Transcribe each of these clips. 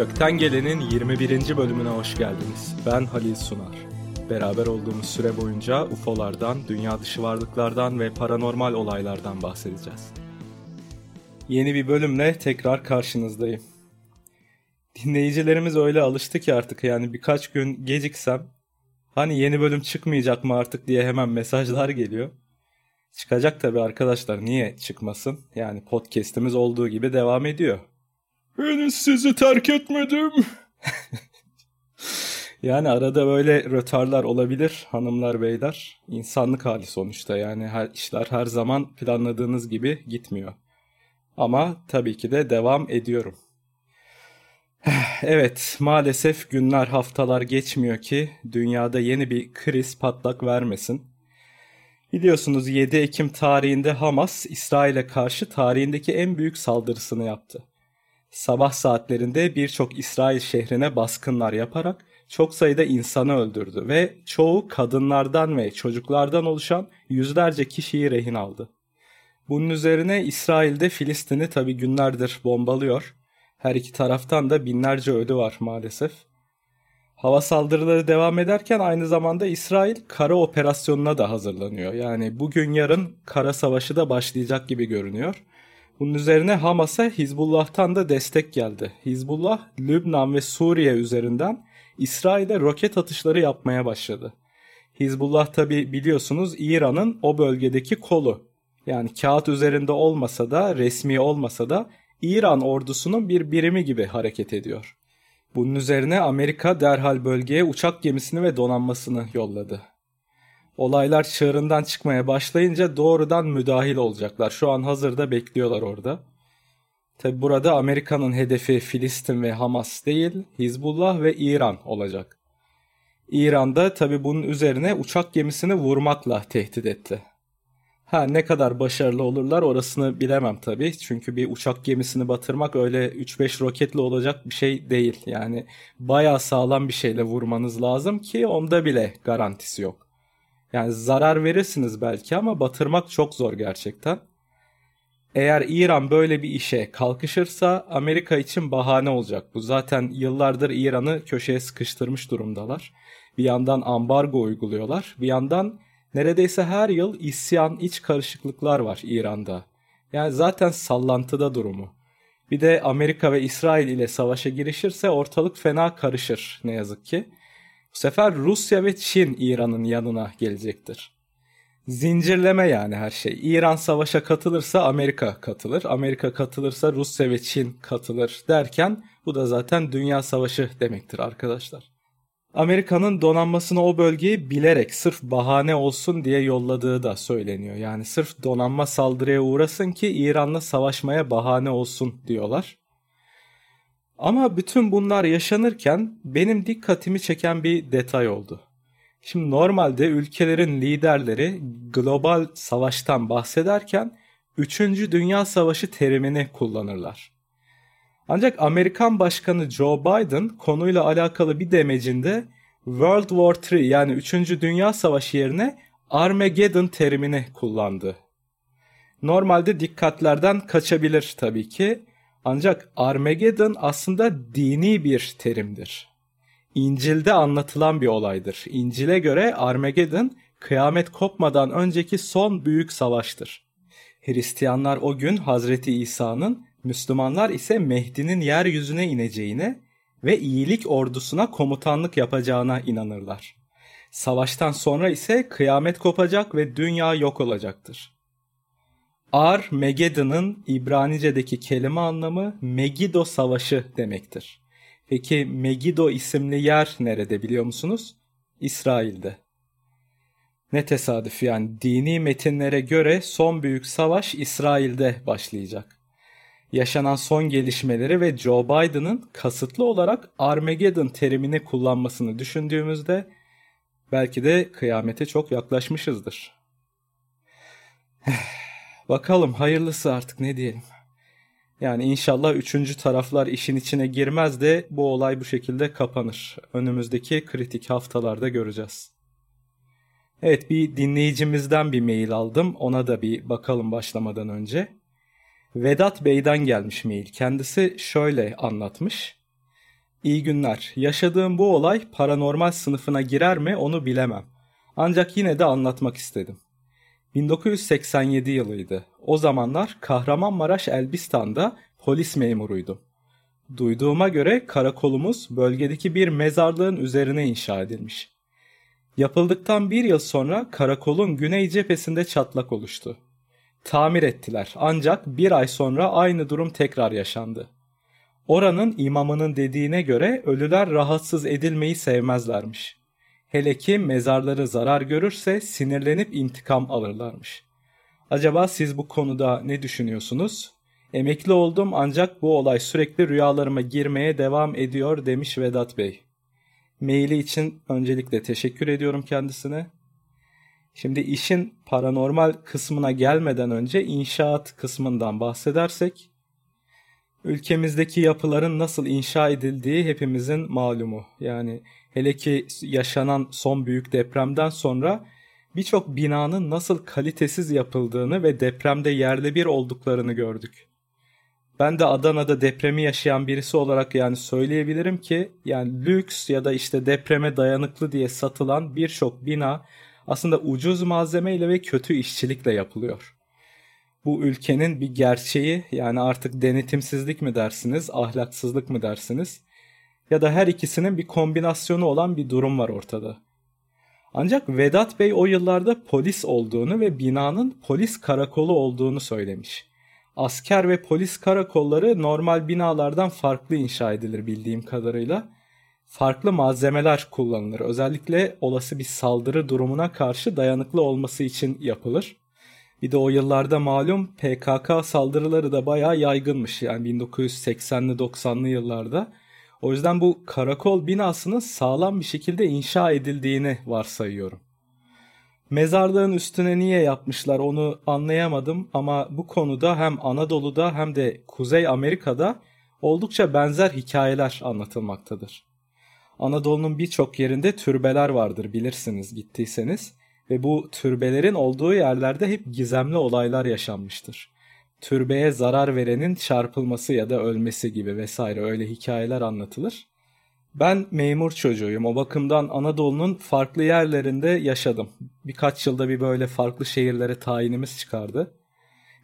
Gökten Gelen'in 21. bölümüne hoş geldiniz. Ben Halil Sunar. Beraber olduğumuz süre boyunca UFO'lardan, dünya dışı varlıklardan ve paranormal olaylardan bahsedeceğiz. Yeni bir bölümle tekrar karşınızdayım. Dinleyicilerimiz öyle alıştı ki artık yani birkaç gün geciksem hani yeni bölüm çıkmayacak mı artık diye hemen mesajlar geliyor. Çıkacak tabii arkadaşlar niye çıkmasın? Yani podcast'imiz olduğu gibi devam ediyor. Henüz sizi terk etmedim. yani arada böyle rötarlar olabilir hanımlar beyler. İnsanlık hali sonuçta yani her işler her zaman planladığınız gibi gitmiyor. Ama tabii ki de devam ediyorum. Evet, maalesef günler haftalar geçmiyor ki dünyada yeni bir kriz patlak vermesin. Biliyorsunuz 7 Ekim tarihinde Hamas İsrail'e karşı tarihindeki en büyük saldırısını yaptı. Sabah saatlerinde birçok İsrail şehrine baskınlar yaparak çok sayıda insanı öldürdü ve çoğu kadınlardan ve çocuklardan oluşan yüzlerce kişiyi rehin aldı. Bunun üzerine İsrail'de Filistin'i tabi günlerdir bombalıyor. Her iki taraftan da binlerce ölü var maalesef. Hava saldırıları devam ederken aynı zamanda İsrail kara operasyonuna da hazırlanıyor. Yani bugün yarın kara savaşı da başlayacak gibi görünüyor. Bunun üzerine Hamas'a Hizbullah'tan da destek geldi. Hizbullah, Lübnan ve Suriye üzerinden İsrail'e roket atışları yapmaya başladı. Hizbullah tabi biliyorsunuz İran'ın o bölgedeki kolu. Yani kağıt üzerinde olmasa da resmi olmasa da İran ordusunun bir birimi gibi hareket ediyor. Bunun üzerine Amerika derhal bölgeye uçak gemisini ve donanmasını yolladı. Olaylar çığırından çıkmaya başlayınca doğrudan müdahil olacaklar. Şu an hazırda bekliyorlar orada. Tabi burada Amerika'nın hedefi Filistin ve Hamas değil, Hizbullah ve İran olacak. İran'da tabi bunun üzerine uçak gemisini vurmakla tehdit etti. Ha ne kadar başarılı olurlar orasını bilemem tabii. Çünkü bir uçak gemisini batırmak öyle 3-5 roketle olacak bir şey değil. Yani baya sağlam bir şeyle vurmanız lazım ki onda bile garantisi yok. Yani zarar verirsiniz belki ama batırmak çok zor gerçekten. Eğer İran böyle bir işe kalkışırsa Amerika için bahane olacak. Bu zaten yıllardır İran'ı köşeye sıkıştırmış durumdalar. Bir yandan ambargo uyguluyorlar. Bir yandan neredeyse her yıl isyan, iç karışıklıklar var İran'da. Yani zaten sallantıda durumu. Bir de Amerika ve İsrail ile savaşa girişirse ortalık fena karışır ne yazık ki. Bu sefer Rusya ve Çin İran'ın yanına gelecektir. Zincirleme yani her şey. İran savaşa katılırsa Amerika katılır. Amerika katılırsa Rusya ve Çin katılır derken bu da zaten dünya savaşı demektir arkadaşlar. Amerika'nın donanmasını o bölgeyi bilerek sırf bahane olsun diye yolladığı da söyleniyor. Yani sırf donanma saldırıya uğrasın ki İran'la savaşmaya bahane olsun diyorlar. Ama bütün bunlar yaşanırken benim dikkatimi çeken bir detay oldu. Şimdi normalde ülkelerin liderleri global savaştan bahsederken 3. Dünya Savaşı terimini kullanırlar. Ancak Amerikan Başkanı Joe Biden konuyla alakalı bir demecinde World War III yani 3. Dünya Savaşı yerine Armageddon terimini kullandı. Normalde dikkatlerden kaçabilir tabii ki ancak Armageddon aslında dini bir terimdir. İncil'de anlatılan bir olaydır. İncil'e göre Armageddon kıyamet kopmadan önceki son büyük savaştır. Hristiyanlar o gün Hazreti İsa'nın, Müslümanlar ise Mehdi'nin yeryüzüne ineceğine ve iyilik ordusuna komutanlık yapacağına inanırlar. Savaştan sonra ise kıyamet kopacak ve dünya yok olacaktır. Ar-Megeddon'ın İbranice'deki kelime anlamı Megiddo Savaşı demektir. Peki Megiddo isimli yer nerede biliyor musunuz? İsrail'de. Ne tesadüf yani dini metinlere göre son büyük savaş İsrail'de başlayacak. Yaşanan son gelişmeleri ve Joe Biden'ın kasıtlı olarak Armageddon terimini kullanmasını düşündüğümüzde belki de kıyamete çok yaklaşmışızdır. Bakalım hayırlısı artık ne diyelim. Yani inşallah üçüncü taraflar işin içine girmez de bu olay bu şekilde kapanır. Önümüzdeki kritik haftalarda göreceğiz. Evet bir dinleyicimizden bir mail aldım. Ona da bir bakalım başlamadan önce. Vedat Bey'den gelmiş mail. Kendisi şöyle anlatmış. İyi günler. Yaşadığım bu olay paranormal sınıfına girer mi onu bilemem. Ancak yine de anlatmak istedim. 1987 yılıydı. O zamanlar Kahramanmaraş Elbistan'da polis memuruydum. Duyduğuma göre karakolumuz bölgedeki bir mezarlığın üzerine inşa edilmiş. Yapıldıktan bir yıl sonra karakolun güney cephesinde çatlak oluştu. Tamir ettiler ancak bir ay sonra aynı durum tekrar yaşandı. Oranın imamının dediğine göre ölüler rahatsız edilmeyi sevmezlermiş. Hele ki mezarları zarar görürse sinirlenip intikam alırlarmış. Acaba siz bu konuda ne düşünüyorsunuz? Emekli oldum ancak bu olay sürekli rüyalarıma girmeye devam ediyor demiş Vedat Bey. Maili için öncelikle teşekkür ediyorum kendisine. Şimdi işin paranormal kısmına gelmeden önce inşaat kısmından bahsedersek ülkemizdeki yapıların nasıl inşa edildiği hepimizin malumu. Yani hele ki yaşanan son büyük depremden sonra birçok binanın nasıl kalitesiz yapıldığını ve depremde yerle bir olduklarını gördük. Ben de Adana'da depremi yaşayan birisi olarak yani söyleyebilirim ki yani lüks ya da işte depreme dayanıklı diye satılan birçok bina aslında ucuz malzemeyle ve kötü işçilikle yapılıyor. Bu ülkenin bir gerçeği yani artık denetimsizlik mi dersiniz, ahlaksızlık mı dersiniz ya da her ikisinin bir kombinasyonu olan bir durum var ortada. Ancak Vedat Bey o yıllarda polis olduğunu ve binanın polis karakolu olduğunu söylemiş. Asker ve polis karakolları normal binalardan farklı inşa edilir bildiğim kadarıyla. Farklı malzemeler kullanılır. Özellikle olası bir saldırı durumuna karşı dayanıklı olması için yapılır. Bir de o yıllarda malum PKK saldırıları da bayağı yaygınmış. Yani 1980'li 90'lı yıllarda. O yüzden bu karakol binasının sağlam bir şekilde inşa edildiğini varsayıyorum. Mezarlığın üstüne niye yapmışlar onu anlayamadım ama bu konuda hem Anadolu'da hem de Kuzey Amerika'da oldukça benzer hikayeler anlatılmaktadır. Anadolu'nun birçok yerinde türbeler vardır bilirsiniz gittiyseniz ve bu türbelerin olduğu yerlerde hep gizemli olaylar yaşanmıştır. Türbeye zarar verenin çarpılması ya da ölmesi gibi vesaire öyle hikayeler anlatılır. Ben memur çocuğuyum. O bakımdan Anadolu'nun farklı yerlerinde yaşadım. Birkaç yılda bir böyle farklı şehirlere tayinimiz çıkardı.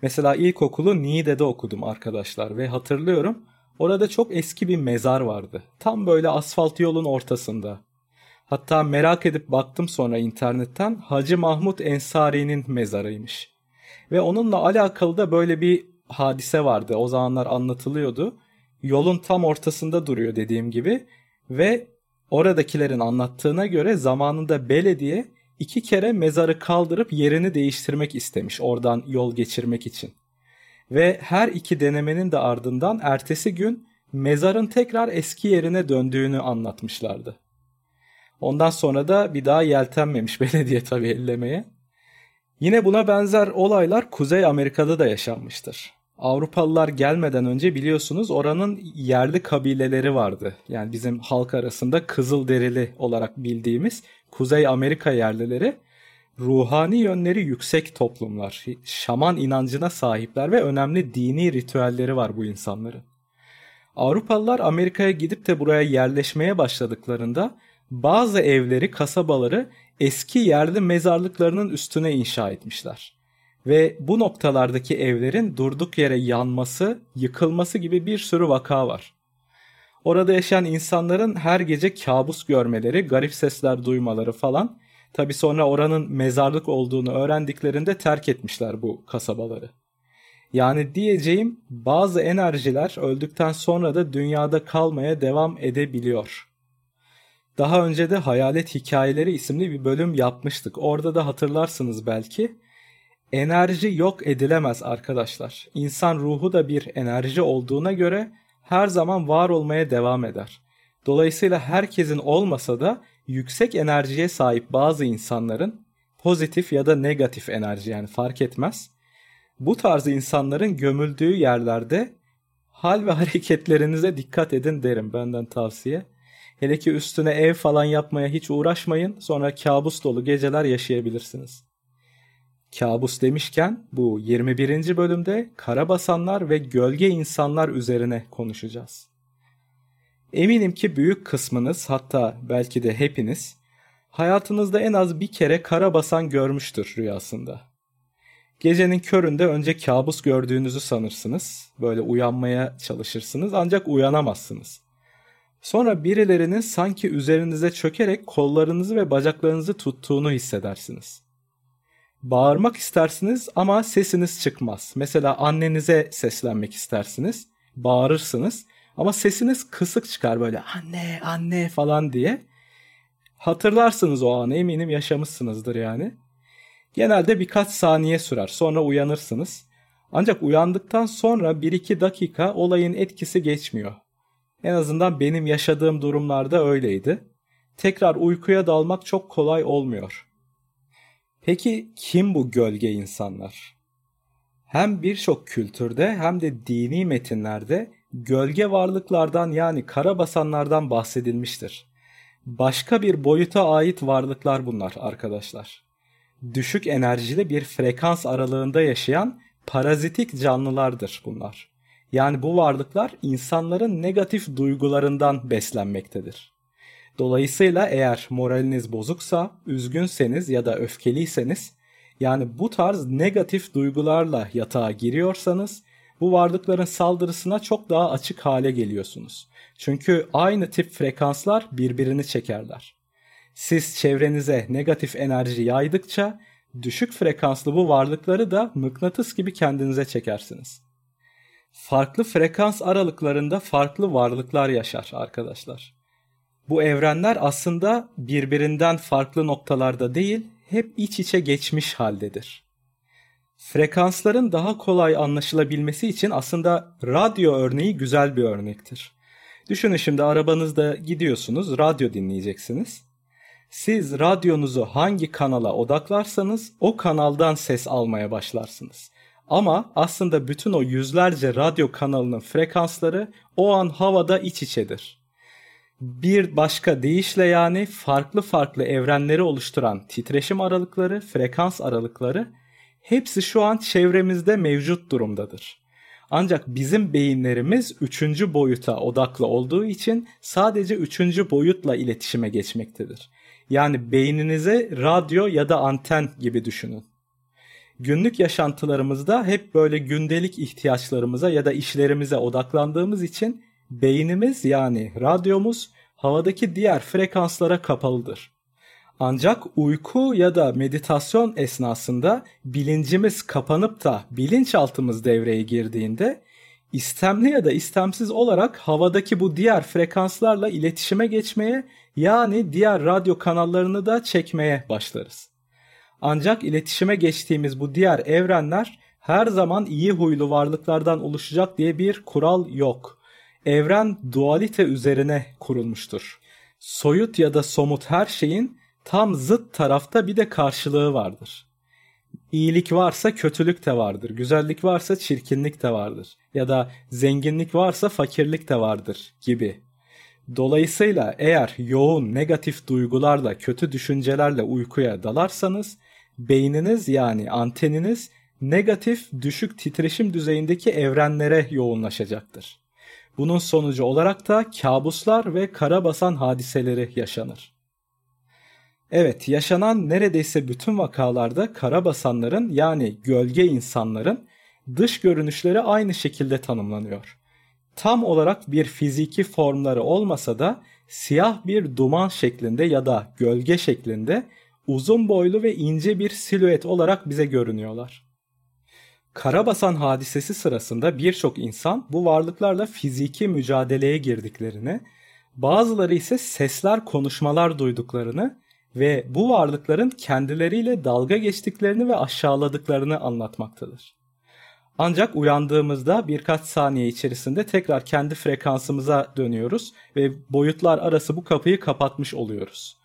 Mesela ilkokulu Niğde'de okudum arkadaşlar ve hatırlıyorum orada çok eski bir mezar vardı. Tam böyle asfalt yolun ortasında. Hatta merak edip baktım sonra internetten Hacı Mahmut Ensari'nin mezarıymış. Ve onunla alakalı da böyle bir hadise vardı. O zamanlar anlatılıyordu. Yolun tam ortasında duruyor dediğim gibi ve oradakilerin anlattığına göre zamanında belediye iki kere mezarı kaldırıp yerini değiştirmek istemiş oradan yol geçirmek için. Ve her iki denemenin de ardından ertesi gün mezarın tekrar eski yerine döndüğünü anlatmışlardı. Ondan sonra da bir daha yeltenmemiş belediye tabii ellemeye. Yine buna benzer olaylar Kuzey Amerika'da da yaşanmıştır. Avrupalılar gelmeden önce biliyorsunuz oranın yerli kabileleri vardı. Yani bizim halk arasında kızıl derili olarak bildiğimiz Kuzey Amerika yerlileri ruhani yönleri yüksek toplumlar. Şaman inancına sahipler ve önemli dini ritüelleri var bu insanların. Avrupalılar Amerika'ya gidip de buraya yerleşmeye başladıklarında bazı evleri, kasabaları eski yerli mezarlıklarının üstüne inşa etmişler ve bu noktalardaki evlerin durduk yere yanması, yıkılması gibi bir sürü vaka var. Orada yaşayan insanların her gece kabus görmeleri, garip sesler duymaları falan. Tabi sonra oranın mezarlık olduğunu öğrendiklerinde terk etmişler bu kasabaları. Yani diyeceğim bazı enerjiler öldükten sonra da dünyada kalmaya devam edebiliyor. Daha önce de Hayalet Hikayeleri isimli bir bölüm yapmıştık. Orada da hatırlarsınız belki. Enerji yok edilemez arkadaşlar. İnsan ruhu da bir enerji olduğuna göre her zaman var olmaya devam eder. Dolayısıyla herkesin olmasa da yüksek enerjiye sahip bazı insanların pozitif ya da negatif enerji yani fark etmez. Bu tarz insanların gömüldüğü yerlerde hal ve hareketlerinize dikkat edin derim benden tavsiye. Hele ki üstüne ev falan yapmaya hiç uğraşmayın sonra kabus dolu geceler yaşayabilirsiniz. Kabus demişken bu 21. bölümde karabasanlar ve gölge insanlar üzerine konuşacağız. Eminim ki büyük kısmınız hatta belki de hepiniz hayatınızda en az bir kere kara basan görmüştür rüyasında. Gecenin köründe önce kabus gördüğünüzü sanırsınız. Böyle uyanmaya çalışırsınız ancak uyanamazsınız. Sonra birilerinin sanki üzerinize çökerek kollarınızı ve bacaklarınızı tuttuğunu hissedersiniz. Bağırmak istersiniz ama sesiniz çıkmaz. Mesela annenize seslenmek istersiniz. Bağırırsınız ama sesiniz kısık çıkar böyle anne anne falan diye. Hatırlarsınız o anı eminim yaşamışsınızdır yani. Genelde birkaç saniye sürer sonra uyanırsınız. Ancak uyandıktan sonra 1-2 dakika olayın etkisi geçmiyor. En azından benim yaşadığım durumlarda öyleydi. Tekrar uykuya dalmak çok kolay olmuyor. Peki kim bu gölge insanlar? Hem birçok kültürde hem de dini metinlerde gölge varlıklardan yani karabasanlardan bahsedilmiştir. Başka bir boyuta ait varlıklar bunlar arkadaşlar. Düşük enerjili bir frekans aralığında yaşayan parazitik canlılardır bunlar. Yani bu varlıklar insanların negatif duygularından beslenmektedir. Dolayısıyla eğer moraliniz bozuksa, üzgünseniz ya da öfkeliyseniz, yani bu tarz negatif duygularla yatağa giriyorsanız, bu varlıkların saldırısına çok daha açık hale geliyorsunuz. Çünkü aynı tip frekanslar birbirini çekerler. Siz çevrenize negatif enerji yaydıkça düşük frekanslı bu varlıkları da mıknatıs gibi kendinize çekersiniz. Farklı frekans aralıklarında farklı varlıklar yaşar arkadaşlar. Bu evrenler aslında birbirinden farklı noktalarda değil, hep iç içe geçmiş haldedir. Frekansların daha kolay anlaşılabilmesi için aslında radyo örneği güzel bir örnektir. Düşünün şimdi arabanızda gidiyorsunuz, radyo dinleyeceksiniz. Siz radyonuzu hangi kanala odaklarsanız o kanaldan ses almaya başlarsınız. Ama aslında bütün o yüzlerce radyo kanalının frekansları o an havada iç içedir. Bir başka deyişle yani farklı farklı evrenleri oluşturan titreşim aralıkları, frekans aralıkları hepsi şu an çevremizde mevcut durumdadır. Ancak bizim beyinlerimiz üçüncü boyuta odaklı olduğu için sadece üçüncü boyutla iletişime geçmektedir. Yani beyninize radyo ya da anten gibi düşünün. Günlük yaşantılarımızda hep böyle gündelik ihtiyaçlarımıza ya da işlerimize odaklandığımız için beynimiz yani radyomuz havadaki diğer frekanslara kapalıdır. Ancak uyku ya da meditasyon esnasında bilincimiz kapanıp da bilinçaltımız devreye girdiğinde istemli ya da istemsiz olarak havadaki bu diğer frekanslarla iletişime geçmeye yani diğer radyo kanallarını da çekmeye başlarız. Ancak iletişime geçtiğimiz bu diğer evrenler her zaman iyi huylu varlıklardan oluşacak diye bir kural yok. Evren dualite üzerine kurulmuştur. Soyut ya da somut her şeyin tam zıt tarafta bir de karşılığı vardır. İyilik varsa kötülük de vardır. Güzellik varsa çirkinlik de vardır. Ya da zenginlik varsa fakirlik de vardır gibi. Dolayısıyla eğer yoğun negatif duygularla, kötü düşüncelerle uykuya dalarsanız beyniniz yani anteniniz negatif düşük titreşim düzeyindeki evrenlere yoğunlaşacaktır. Bunun sonucu olarak da kabuslar ve karabasan hadiseleri yaşanır. Evet, yaşanan neredeyse bütün vakalarda karabasanların yani gölge insanların dış görünüşleri aynı şekilde tanımlanıyor. Tam olarak bir fiziki formları olmasa da siyah bir duman şeklinde ya da gölge şeklinde uzun boylu ve ince bir silüet olarak bize görünüyorlar. Karabasan hadisesi sırasında birçok insan bu varlıklarla fiziki mücadeleye girdiklerini, bazıları ise sesler, konuşmalar duyduklarını ve bu varlıkların kendileriyle dalga geçtiklerini ve aşağıladıklarını anlatmaktadır. Ancak uyandığımızda birkaç saniye içerisinde tekrar kendi frekansımıza dönüyoruz ve boyutlar arası bu kapıyı kapatmış oluyoruz.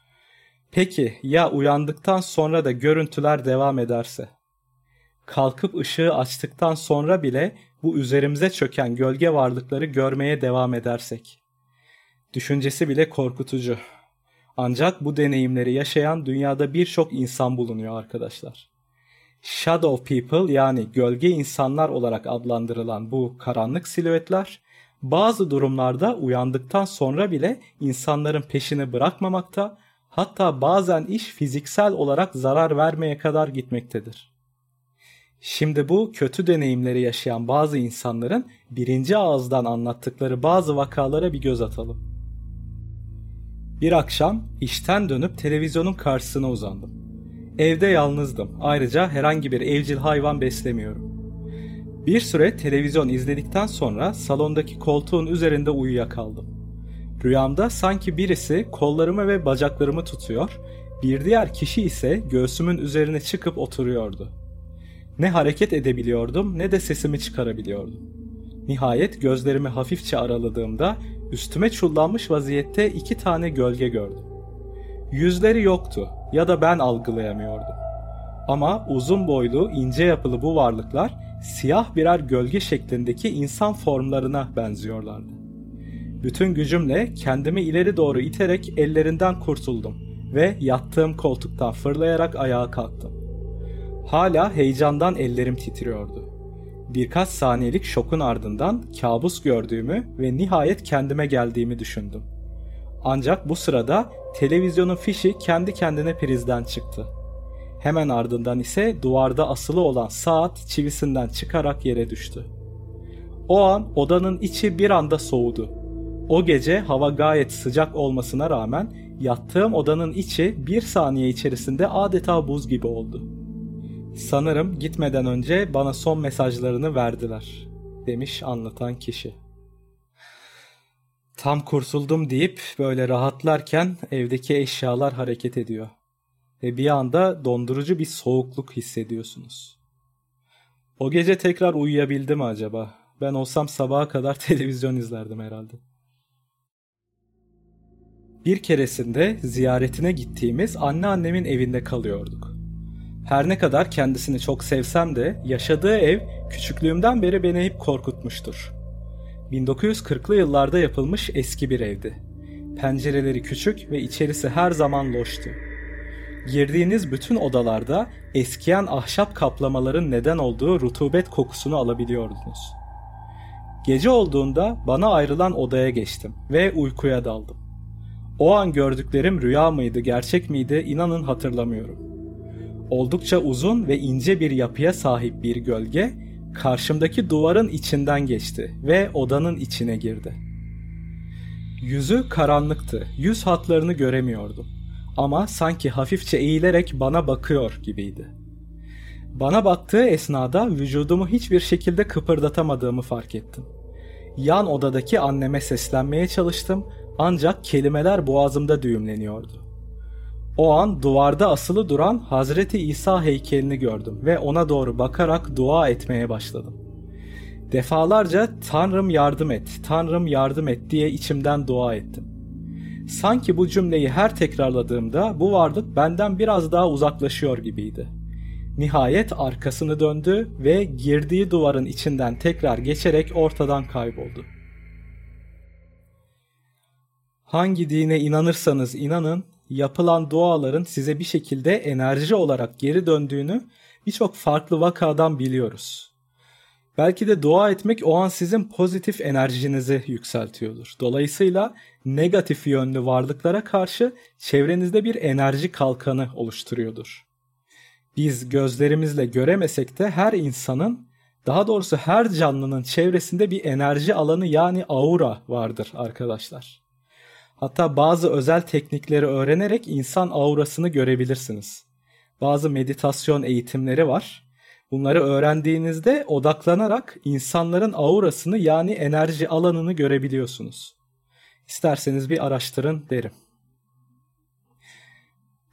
Peki ya uyandıktan sonra da görüntüler devam ederse? Kalkıp ışığı açtıktan sonra bile bu üzerimize çöken gölge varlıkları görmeye devam edersek? Düşüncesi bile korkutucu. Ancak bu deneyimleri yaşayan dünyada birçok insan bulunuyor arkadaşlar. Shadow people yani gölge insanlar olarak adlandırılan bu karanlık silüetler bazı durumlarda uyandıktan sonra bile insanların peşini bırakmamakta, hatta bazen iş fiziksel olarak zarar vermeye kadar gitmektedir. Şimdi bu kötü deneyimleri yaşayan bazı insanların birinci ağızdan anlattıkları bazı vakalara bir göz atalım. Bir akşam işten dönüp televizyonun karşısına uzandım. Evde yalnızdım. Ayrıca herhangi bir evcil hayvan beslemiyorum. Bir süre televizyon izledikten sonra salondaki koltuğun üzerinde uyuyakaldım. Rüyamda sanki birisi kollarımı ve bacaklarımı tutuyor, bir diğer kişi ise göğsümün üzerine çıkıp oturuyordu. Ne hareket edebiliyordum ne de sesimi çıkarabiliyordum. Nihayet gözlerimi hafifçe araladığımda üstüme çullanmış vaziyette iki tane gölge gördüm. Yüzleri yoktu ya da ben algılayamıyordum. Ama uzun boylu, ince yapılı bu varlıklar siyah birer gölge şeklindeki insan formlarına benziyorlardı. Bütün gücümle kendimi ileri doğru iterek ellerinden kurtuldum ve yattığım koltuktan fırlayarak ayağa kalktım. Hala heyecandan ellerim titriyordu. Birkaç saniyelik şokun ardından kabus gördüğümü ve nihayet kendime geldiğimi düşündüm. Ancak bu sırada televizyonun fişi kendi kendine prizden çıktı. Hemen ardından ise duvarda asılı olan saat çivisinden çıkarak yere düştü. O an odanın içi bir anda soğudu. O gece hava gayet sıcak olmasına rağmen yattığım odanın içi bir saniye içerisinde adeta buz gibi oldu. Sanırım gitmeden önce bana son mesajlarını verdiler, demiş anlatan kişi. Tam kurtuldum deyip böyle rahatlarken evdeki eşyalar hareket ediyor. Ve bir anda dondurucu bir soğukluk hissediyorsunuz. O gece tekrar uyuyabildi mi acaba? Ben olsam sabaha kadar televizyon izlerdim herhalde. Bir keresinde ziyaretine gittiğimiz anneannemin evinde kalıyorduk. Her ne kadar kendisini çok sevsem de yaşadığı ev küçüklüğümden beri beni hep korkutmuştur. 1940'lı yıllarda yapılmış eski bir evdi. Pencereleri küçük ve içerisi her zaman loştu. Girdiğiniz bütün odalarda eskiyen ahşap kaplamaların neden olduğu rutubet kokusunu alabiliyordunuz. Gece olduğunda bana ayrılan odaya geçtim ve uykuya daldım. O an gördüklerim rüya mıydı, gerçek miydi inanın hatırlamıyorum. Oldukça uzun ve ince bir yapıya sahip bir gölge karşımdaki duvarın içinden geçti ve odanın içine girdi. Yüzü karanlıktı. Yüz hatlarını göremiyordum. Ama sanki hafifçe eğilerek bana bakıyor gibiydi. Bana baktığı esnada vücudumu hiçbir şekilde kıpırdatamadığımı fark ettim. Yan odadaki anneme seslenmeye çalıştım ancak kelimeler boğazımda düğümleniyordu. O an duvarda asılı duran Hazreti İsa heykelini gördüm ve ona doğru bakarak dua etmeye başladım. Defalarca Tanrım yardım et, Tanrım yardım et diye içimden dua ettim. Sanki bu cümleyi her tekrarladığımda bu varlık benden biraz daha uzaklaşıyor gibiydi. Nihayet arkasını döndü ve girdiği duvarın içinden tekrar geçerek ortadan kayboldu. Hangi dine inanırsanız inanın yapılan duaların size bir şekilde enerji olarak geri döndüğünü birçok farklı vakadan biliyoruz. Belki de dua etmek o an sizin pozitif enerjinizi yükseltiyordur. Dolayısıyla negatif yönlü varlıklara karşı çevrenizde bir enerji kalkanı oluşturuyordur. Biz gözlerimizle göremesek de her insanın daha doğrusu her canlının çevresinde bir enerji alanı yani aura vardır arkadaşlar. Hatta bazı özel teknikleri öğrenerek insan aurasını görebilirsiniz. Bazı meditasyon eğitimleri var. Bunları öğrendiğinizde odaklanarak insanların aurasını yani enerji alanını görebiliyorsunuz. İsterseniz bir araştırın derim.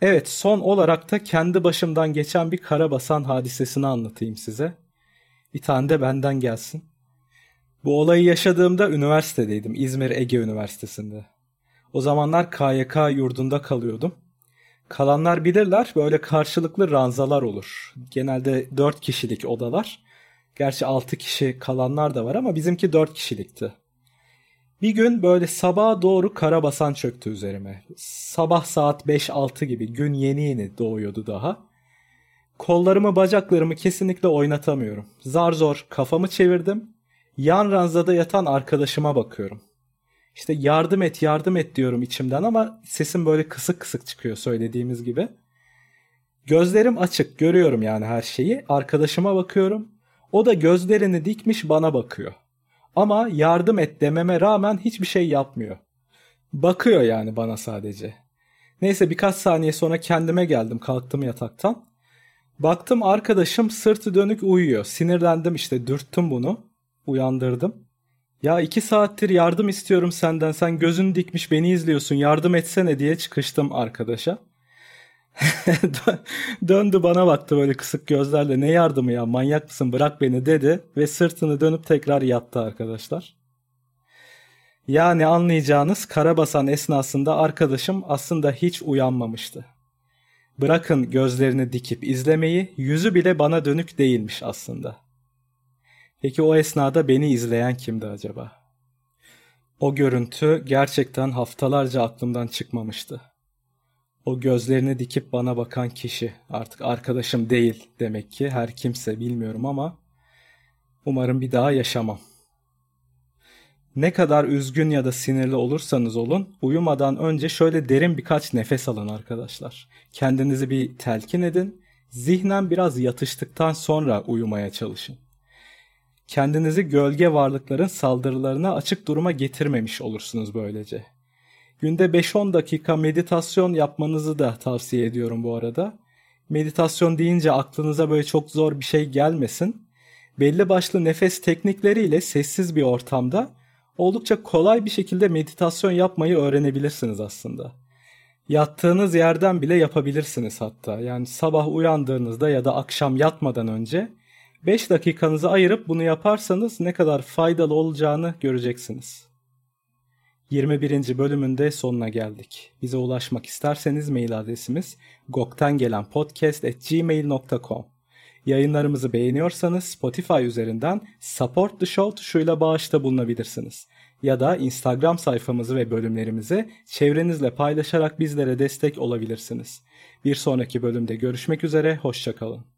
Evet son olarak da kendi başımdan geçen bir karabasan hadisesini anlatayım size. Bir tane de benden gelsin. Bu olayı yaşadığımda üniversitedeydim. İzmir Ege Üniversitesi'nde. O zamanlar KYK yurdunda kalıyordum. Kalanlar bilirler böyle karşılıklı ranzalar olur. Genelde 4 kişilik odalar. Gerçi 6 kişi kalanlar da var ama bizimki 4 kişilikti. Bir gün böyle sabaha doğru karabasan çöktü üzerime. Sabah saat 5-6 gibi gün yeni yeni doğuyordu daha. Kollarımı bacaklarımı kesinlikle oynatamıyorum. Zar zor kafamı çevirdim. Yan ranzada yatan arkadaşıma bakıyorum. İşte yardım et yardım et diyorum içimden ama sesim böyle kısık kısık çıkıyor söylediğimiz gibi. Gözlerim açık görüyorum yani her şeyi. Arkadaşıma bakıyorum. O da gözlerini dikmiş bana bakıyor. Ama yardım et dememe rağmen hiçbir şey yapmıyor. Bakıyor yani bana sadece. Neyse birkaç saniye sonra kendime geldim kalktım yataktan. Baktım arkadaşım sırtı dönük uyuyor. Sinirlendim işte dürttüm bunu. Uyandırdım. Ya iki saattir yardım istiyorum senden. Sen gözün dikmiş beni izliyorsun yardım etsene diye çıkıştım arkadaşa. Döndü bana baktı böyle kısık gözlerle ne yardımı ya manyak mısın bırak beni dedi ve sırtını dönüp tekrar yattı arkadaşlar. Yani anlayacağınız karabasan esnasında arkadaşım aslında hiç uyanmamıştı. Bırakın gözlerini dikip izlemeyi yüzü bile bana dönük değilmiş aslında. Peki o esnada beni izleyen kimdi acaba? O görüntü gerçekten haftalarca aklımdan çıkmamıştı. O gözlerini dikip bana bakan kişi artık arkadaşım değil demek ki her kimse bilmiyorum ama umarım bir daha yaşamam. Ne kadar üzgün ya da sinirli olursanız olun uyumadan önce şöyle derin birkaç nefes alın arkadaşlar. Kendinizi bir telkin edin. Zihnen biraz yatıştıktan sonra uyumaya çalışın. Kendinizi gölge varlıkların saldırılarına açık duruma getirmemiş olursunuz böylece. Günde 5-10 dakika meditasyon yapmanızı da tavsiye ediyorum bu arada. Meditasyon deyince aklınıza böyle çok zor bir şey gelmesin. Belli başlı nefes teknikleriyle sessiz bir ortamda oldukça kolay bir şekilde meditasyon yapmayı öğrenebilirsiniz aslında. Yattığınız yerden bile yapabilirsiniz hatta. Yani sabah uyandığınızda ya da akşam yatmadan önce 5 dakikanızı ayırıp bunu yaparsanız ne kadar faydalı olacağını göreceksiniz. 21. bölümünde sonuna geldik. Bize ulaşmak isterseniz mail adresimiz goktangelenpodcast.gmail.com Yayınlarımızı beğeniyorsanız Spotify üzerinden Support the Show tuşuyla bağışta bulunabilirsiniz. Ya da Instagram sayfamızı ve bölümlerimizi çevrenizle paylaşarak bizlere destek olabilirsiniz. Bir sonraki bölümde görüşmek üzere, hoşçakalın.